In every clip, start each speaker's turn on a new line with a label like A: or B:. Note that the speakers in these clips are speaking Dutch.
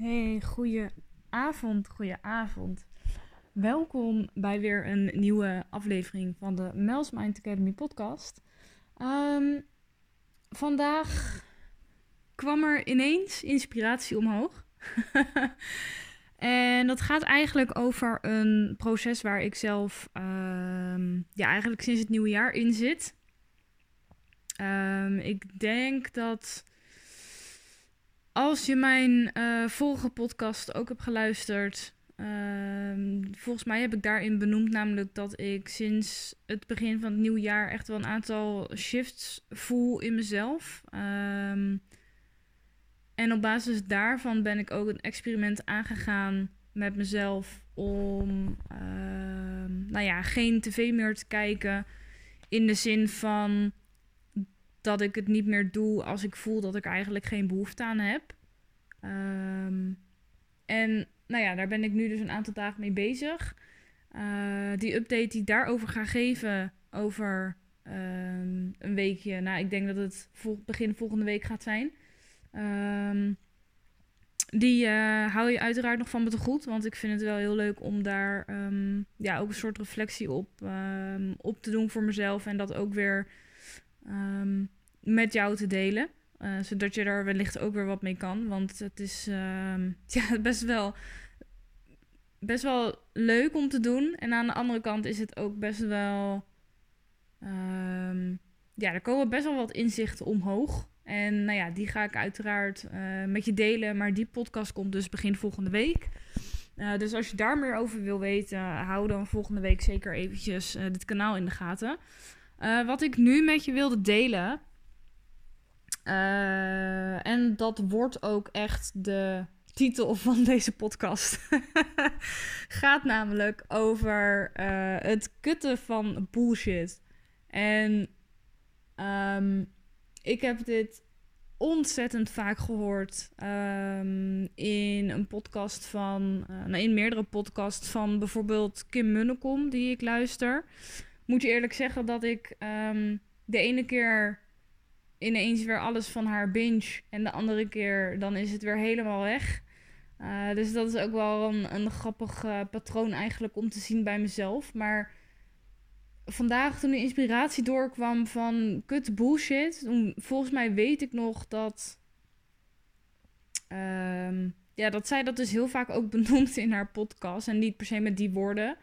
A: Hey, goeie avond, goeie avond. Welkom bij weer een nieuwe aflevering van de Mel's Mind Academy podcast. Ehm, vandaag kwam er ineens inspiratie omhoog. en dat gaat eigenlijk over een proces waar ik zelf ehm, ja, eigenlijk sinds het nieuwe jaar in zit. Ehm, ik denk dat als je mijn uh, vorige podcast ook hebt geluisterd, ehm, volgens mij heb ik daarin benoemd namelijk dat ik sinds het begin van het nieuwe jaar echt wel een aantal shifts voel in mezelf. Ehm, en op basis daarvan ben ik ook een experiment aangegaan met mezelf om, ehm, nou ja, geen tv meer te kijken in de zin van dat ik het niet meer doe als ik voel dat ik eigenlijk geen behoefte aan heb. Um, en nou ja, daar ben ik nu dus een aantal dagen mee bezig. Uh, die update die ik daarover ga geven over um, een weekje. Nou, ik denk dat het vol begin volgende week gaat zijn. Um, die uh, hou je uiteraard nog van me te goed. Want ik vind het wel heel leuk om daar ja, ook een soort reflectie op, op te doen voor mezelf. En dat ook weer um, met jou te delen. Uh, zodat je daar wellicht ook weer wat mee kan. Want het is ja, best wel, best wel leuk om te doen. En aan de andere kant is het ook best wel. ja, er komen best wel wat inzichten omhoog. En nou ja, die ga ik uiteraard uh, met je delen. Maar die podcast komt dus begin volgende week. Uh, dus als je daar meer over wil weten, hou dan volgende week zeker eventjes dit kanaal in de gaten. Wat ik nu met je wilde delen. en dat wordt ook echt de titel van deze podcast. Gaat namelijk over het kutten van bullshit. En um, ik heb dit ontzettend vaak gehoord um, in een podcast van, in meerdere podcasts van bijvoorbeeld Kim Munnekom, die ik luister. Moet je eerlijk zeggen dat ik um, de ene keer ineens weer alles van haar binge en de andere keer dan is het weer helemaal weg. Uh, dus dat is ook wel een, een grappig uh, patroon eigenlijk om te zien bij mezelf. Maar vandaag toen de inspiratie doorkwam van kut bullshit. volgens mij weet ik nog dat. Um, ja, dat zij dat dus heel vaak ook benoemt in haar podcast. En niet per se met die woorden.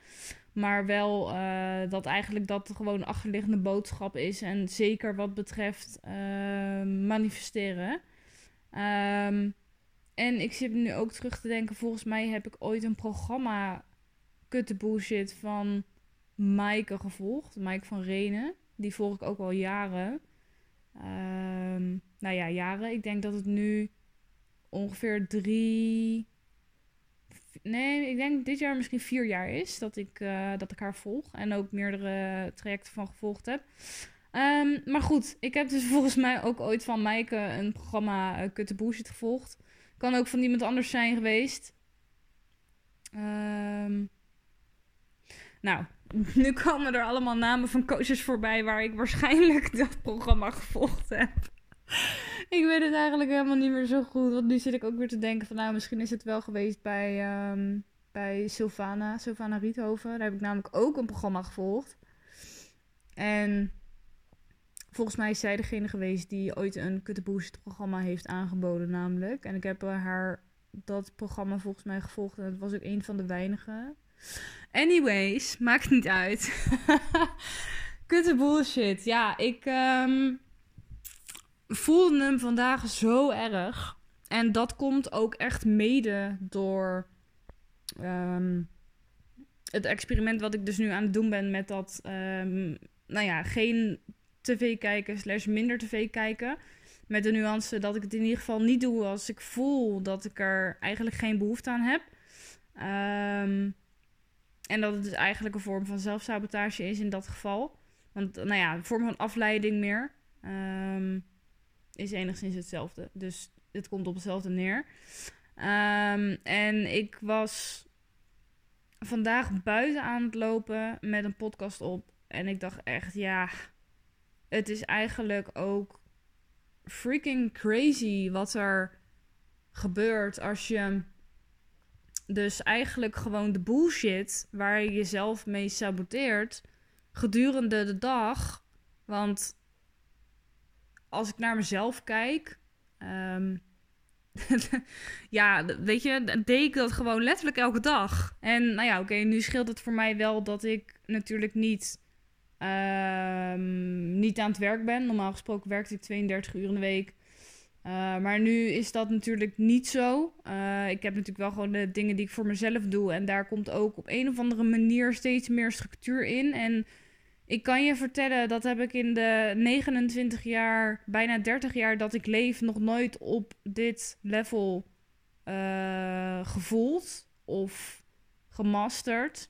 A: Maar wel uh, dat eigenlijk dat gewoon achterliggende boodschap is. En zeker wat betreft uh, manifesteren. Um, en ik zit nu ook terug te denken. Volgens mij heb ik ooit een programma kutte bullshit van Maaike gevolgd. Maaike van Renen. Die volg ik ook al jaren. Um, nou ja, jaren. Ik denk dat het nu ongeveer drie... Nee, ik denk dit jaar misschien vier jaar is dat ik, uh, dat ik haar volg. En ook meerdere trajecten van gevolgd heb. Um, maar goed, ik heb dus volgens mij ook ooit van Maaike een programma uh, Kutte Bullshit gevolgd. Kan ook van iemand anders zijn geweest. Um, nou, nu komen er allemaal namen van coaches voorbij waar ik waarschijnlijk dat programma gevolgd heb. ik weet het eigenlijk helemaal niet meer zo goed. Want nu zit ik ook weer te denken van nou, misschien is het wel geweest bij, um, bij Sylvana, Sylvana Riethoven. Daar heb ik namelijk ook een programma gevolgd. En volgens mij is zij degene geweest die ooit een Kutteboost programma heeft aangeboden namelijk. En ik heb haar dat programma volgens mij gevolgd en het was ook een van de weinigen. Anyways, maakt niet uit. Kutte bullshit. Ja, ik um, voelde hem vandaag zo erg. En dat komt ook echt mede door um, het experiment wat ik dus nu aan het doen ben met dat, um, nou ja, geen tv kijken slash minder tv kijken. Met de nuance dat ik het in ieder geval niet doe als ik voel dat ik er eigenlijk geen behoefte aan heb. Um, en dat het dus eigenlijk een vorm van zelfsabotage is in dat geval. Want nou ja, een vorm van afleiding meer. Is enigszins hetzelfde. Dus het komt op hetzelfde neer. Um, en ik was vandaag buiten aan het lopen met een podcast op. En ik dacht echt, ja, het is eigenlijk ook freaking crazy wat er gebeurt als je dus eigenlijk gewoon de bullshit waar je jezelf mee saboteert gedurende de dag. Want als ik naar mezelf kijk, ehm, ja, weet je, deed ik dat gewoon letterlijk elke dag. En nou ja, oké, nu scheelt het voor mij wel dat ik natuurlijk niet, ehm, niet aan het werk ben. Normaal gesproken werkte ik 32 uur in de week. Uh, maar nu is dat natuurlijk niet zo. Uh, ik heb natuurlijk wel gewoon de dingen die ik voor mezelf doe. En daar komt ook op een of andere manier steeds meer structuur in. En ik kan je vertellen, dat heb ik in de 29 jaar, bijna 30 jaar dat ik leef, nog nooit op dit level uh, gevoeld of gemasterd.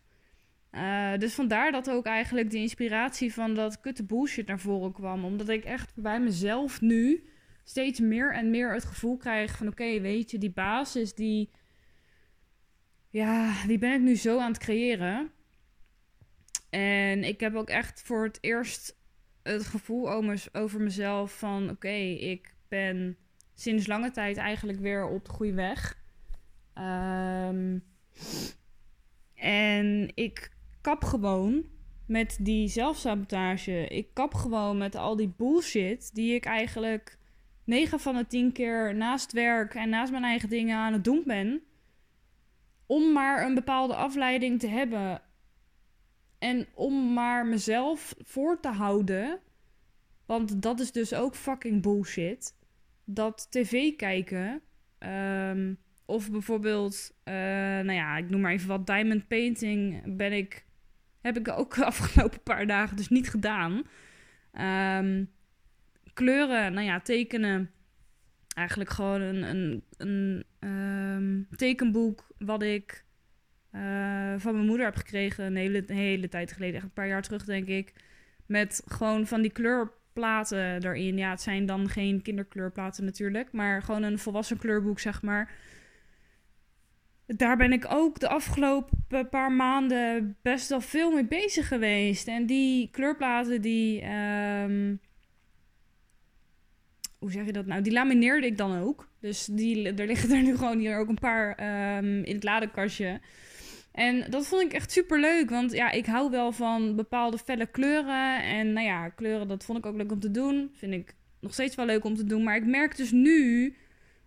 A: Uh, dus vandaar dat ook eigenlijk de inspiratie van dat kutte bullshit naar voren kwam. Omdat ik echt bij mezelf nu steeds meer en meer het gevoel krijg van... oké, weet je, die basis, die... Ja, die ben ik nu zo aan het creëren. En ik heb ook echt voor het eerst het gevoel over mezelf van... oké, ik ben sinds lange tijd eigenlijk weer op de goede weg. Um, en ik kap gewoon met die zelfsabotage. Ik kap gewoon met al die bullshit die ik eigenlijk 9 van de 10 keer naast werk en naast mijn eigen dingen aan het doen ben. Om maar een bepaalde afleiding te hebben. En om maar mezelf voor te houden. Want dat is dus ook fucking bullshit. Dat tv kijken. Um, of bijvoorbeeld, uh, nou ja, ik noem maar even wat diamond painting. Ben ik, heb ik ook de afgelopen paar dagen dus niet gedaan. Um, kleuren, nou ja, tekenen. Eigenlijk gewoon een, een, een um, tekenboek wat ik uh, van mijn moeder heb gekregen een hele, hele tijd geleden. Echt een paar jaar terug, denk ik. Met gewoon van die kleurplaten erin. Ja, het zijn dan geen kinderkleurplaten natuurlijk. Maar gewoon een volwassen kleurboek, zeg maar. Daar ben ik ook de afgelopen paar maanden best wel veel mee bezig geweest. En die kleurplaten, die... Um, hoe zeg je dat nou? Die lamineerde ik dan ook. Dus die, er liggen er nu gewoon hier ook een paar um, in het ladekastje. En dat vond ik echt super leuk. Want ja, ik hou wel van bepaalde felle kleuren. En nou ja, kleuren, dat vond ik ook leuk om te doen. Vind ik nog steeds wel leuk om te doen. Maar ik merk dus nu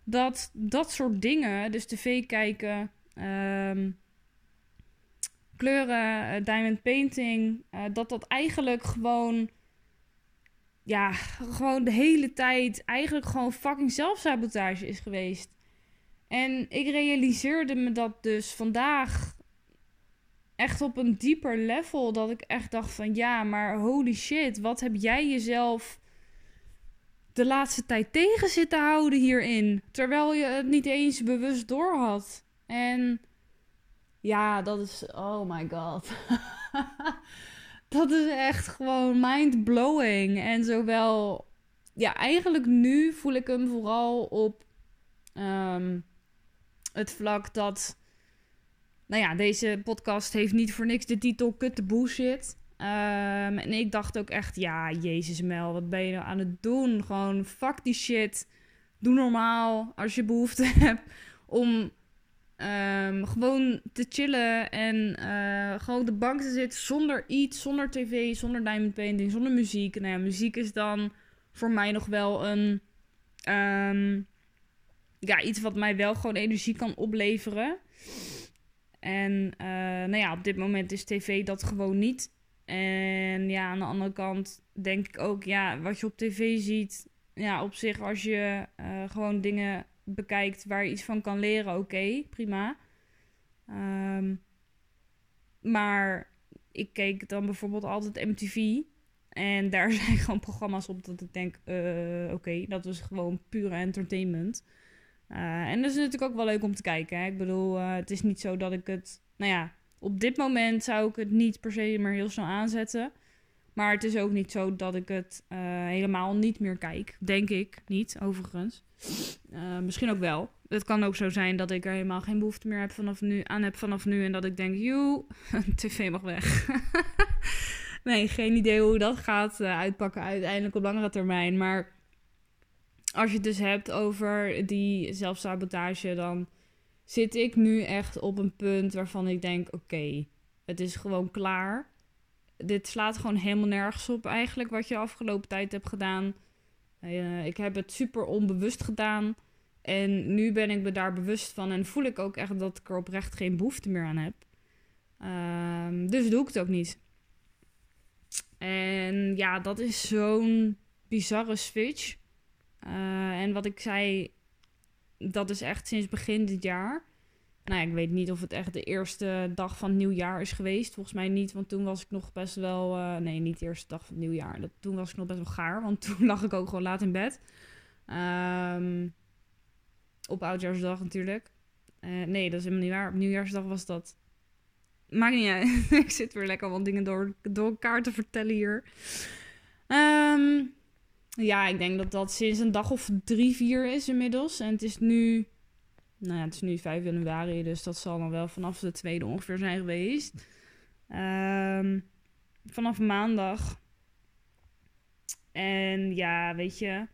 A: dat dat soort dingen, dus tv kijken, um, kleuren, uh, diamond painting, uh, dat dat eigenlijk gewoon ja, gewoon de hele tijd eigenlijk gewoon fucking zelfsabotage is geweest. En ik realiseerde me dat dus vandaag echt op een dieper level. Dat ik echt dacht van ja, maar holy shit, wat heb jij jezelf de laatste tijd tegen zitten houden hierin? Terwijl je het niet eens bewust door had. En ja, dat is. Oh my god. dat is echt gewoon mind-blowing. En zowel, ja, eigenlijk nu voel ik hem vooral op um, het vlak dat, nou ja, deze podcast heeft niet voor niks de titel Kut de Bullshit. Um, en ik dacht ook echt, ja, Jezus Mel, wat ben je nou aan het doen? Gewoon, fuck die shit. Doe normaal als je behoefte hebt om Um, gewoon te chillen en uh, gewoon op de bank te zitten zonder iets, zonder tv, zonder diamond painting, zonder muziek. Nou ja, muziek is dan voor mij nog wel een. Um, ja, iets wat mij wel gewoon energie kan opleveren. En uh, nou ja, op dit moment is tv dat gewoon niet. En ja, aan de andere kant denk ik ook, ja, wat je op tv ziet, ja, op zich als je uh, gewoon dingen bekijkt waar je iets van kan leren, oké, prima. Um, maar ik keek dan bijvoorbeeld altijd MTV. En daar zijn gewoon programma's op dat ik denk, uh, oké, dat is gewoon pure entertainment. Uh, en dat is natuurlijk ook wel leuk om te kijken. Hè? Ik bedoel, uh, het is niet zo dat ik het... Nou ja, op dit moment zou ik het niet per se meer heel snel aanzetten. Maar het is ook niet zo dat ik het uh, helemaal niet meer kijk. Denk ik niet, overigens. Misschien ook wel. Het kan ook zo zijn dat ik er helemaal geen behoefte meer heb vanaf nu, aan heb vanaf nu. En dat ik denk, joe, tv mag weg. nee, geen idee hoe dat gaat uitpakken uiteindelijk op langere termijn. Maar als je het dus hebt over die zelfsabotage, dan zit ik nu echt op een punt waarvan ik denk: oké, het is gewoon klaar. Dit slaat gewoon helemaal nergens op eigenlijk wat je de afgelopen tijd hebt gedaan. Uh, ik heb het super onbewust gedaan. En nu ben ik me daar bewust van en voel ik ook echt dat ik er oprecht geen behoefte meer aan heb. Um, dus doe ik het ook niet. En ja, dat is zo'n bizarre switch. Uh, en wat ik zei, dat is echt sinds begin dit jaar. Nou ik weet niet of het echt de eerste dag van het nieuwjaar is geweest. Volgens mij niet, want toen was ik nog best wel... Uh, nee, niet de eerste dag van het nieuwjaar. Dat, toen was ik nog best wel gaar, want toen lag ik ook gewoon laat in bed. Um, op Oudjaarsdag natuurlijk. Uh, nee, dat is helemaal niet waar. Op Nieuwjaarsdag was dat. Maakt niet uit. ik zit weer lekker wat dingen door, door elkaar te vertellen hier. Um, ja, ik denk dat dat sinds een dag of drie, vier is inmiddels. En het is nu... Nou ja, het is nu 5 januari, dus dat zal dan wel vanaf de tweede ongeveer zijn geweest. Um, vanaf maandag. En ja, weet je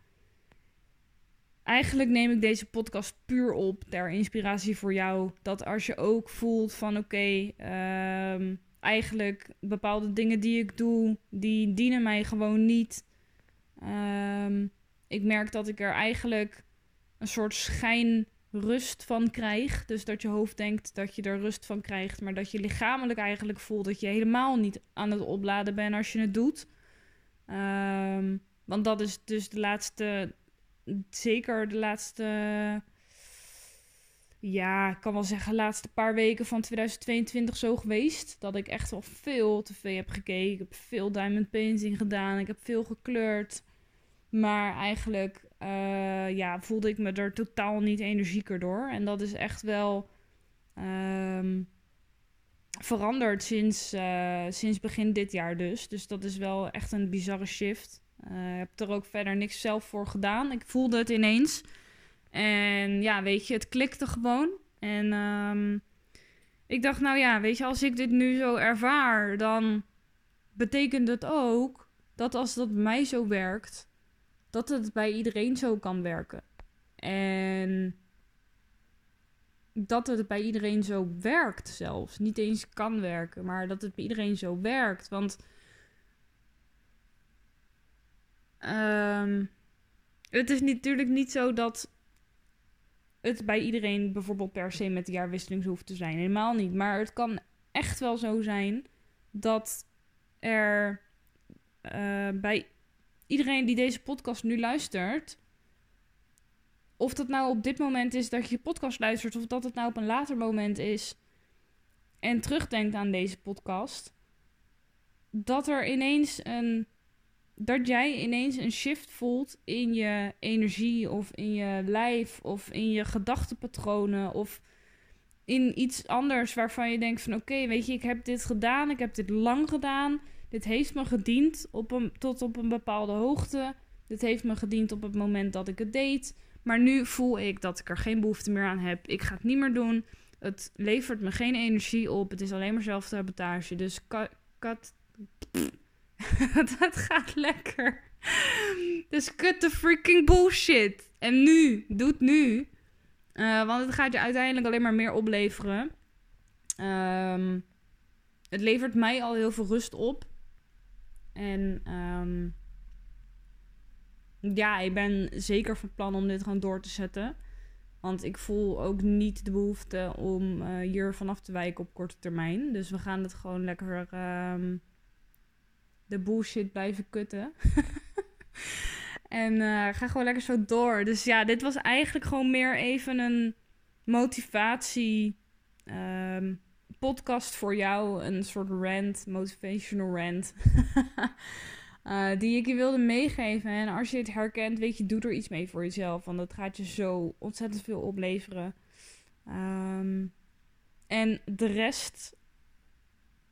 A: eigenlijk neem ik deze podcast puur op ter inspiratie voor jou. Dat als je ook voelt van oké, ehm, eigenlijk bepaalde dingen die ik doe, die dienen mij gewoon niet. Um, ik merk dat ik er eigenlijk een soort schijnrust van krijg. Dus dat je hoofd denkt dat je er rust van krijgt, maar dat je lichamelijk eigenlijk voelt dat je helemaal niet aan het opladen bent als je het doet. Um, want dat is dus de laatste zeker de laatste, ja, ik kan wel zeggen, de laatste paar weken van 2022 zo geweest. Dat ik echt wel veel tv heb gekeken. Ik heb veel diamond painting gedaan. Ik heb veel gekleurd. Maar eigenlijk uh, ja, voelde ik me er totaal niet energieker door. En dat is echt wel um, veranderd sinds, uh, sinds begin dit jaar dus. Dus dat is wel echt een bizarre shift. Uh, ik heb er ook verder niks zelf voor gedaan. Ik voelde het ineens. En ja, weet je, het klikte gewoon. En um, ik dacht, nou ja, weet je, als ik dit nu zo ervaar, dan betekent het ook dat als dat bij mij zo werkt, dat het bij iedereen zo kan werken. En dat het bij iedereen zo werkt zelfs. Niet eens kan werken, maar dat het bij iedereen zo werkt. Want Um, het is natuurlijk niet zo dat het bij iedereen bijvoorbeeld per se met de jaarwisseling hoeft te zijn. Helemaal niet. Maar het kan echt wel zo zijn dat er uh, bij iedereen die deze podcast nu luistert. Of dat nou op dit moment is dat je je podcast luistert, of dat het nou op een later moment is. En terugdenkt aan deze podcast. Dat er ineens een dat jij ineens een shift voelt in je energie of in je lijf of in je gedachtenpatronen of in iets anders waarvan je denkt van oké, weet je, ik heb dit gedaan, ik heb dit lang gedaan, dit heeft me gediend op een, tot op een bepaalde hoogte, dit heeft me gediend op het moment dat ik het deed, maar nu voel ik dat ik er geen behoefte meer aan heb, ik ga het niet meer doen, het levert me geen energie op, het is alleen maar zelfsabotage, dus kat dat gaat lekker. Dus cut the freaking bullshit. En nu, doe het nu. Uh, want het gaat je uiteindelijk alleen maar meer opleveren. Um, het levert mij al heel veel rust op. En um, ja, ik ben zeker van plan om dit gewoon door te zetten. Want ik voel ook niet de behoefte om uh, hier vanaf te wijken op korte termijn. Dus we gaan het gewoon lekker um, de bullshit blijven kutten. en uh, ga gewoon lekker zo door. Dus ja, dit was eigenlijk gewoon meer even een motivatie um, podcast voor jou. Een soort rant, motivational rant. uh, die ik je wilde meegeven. En als je het herkent, weet je, doe er iets mee voor jezelf. Want dat gaat je zo ontzettend veel opleveren. Um, en de rest,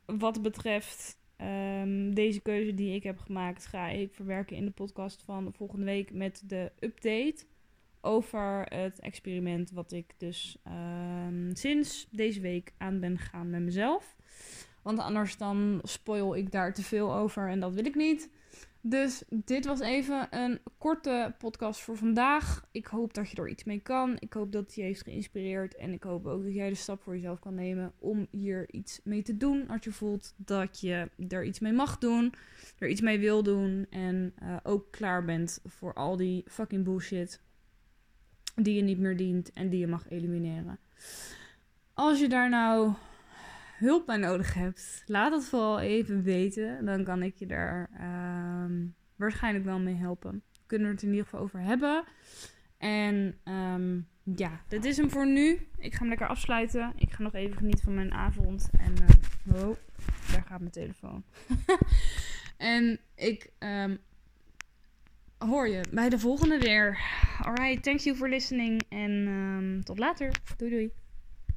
A: wat betreft Um, deze keuze die ik heb gemaakt ga ik verwerken in de podcast van volgende week met de update over het experiment wat ik dus um, sinds deze week aan ben gegaan met mezelf. Want anders dan spoil ik daar te veel over en dat wil ik niet. Dus dit was even een korte podcast voor vandaag. Ik hoop dat je er iets mee kan. Ik hoop dat het je heeft geïnspireerd. En ik hoop ook dat jij de stap voor jezelf kan nemen om hier iets mee te doen. Als je voelt dat je er iets mee mag doen, er iets mee wil doen. En uh, ook klaar bent voor al die fucking bullshit die je niet meer dient en die je mag elimineren. Als je daar nou hulp bij nodig hebt, laat het vooral even weten. Dan kan ik je daar um, waarschijnlijk wel mee helpen. Kunnen we het in ieder geval over hebben. En um, ja, dit is hem voor nu. Ik ga hem lekker afsluiten. Ik ga nog even genieten van mijn avond. En uh, daar gaat mijn telefoon. en ik hoor je bij de volgende weer. Alright, thank you for listening. En tot later. Doei doei.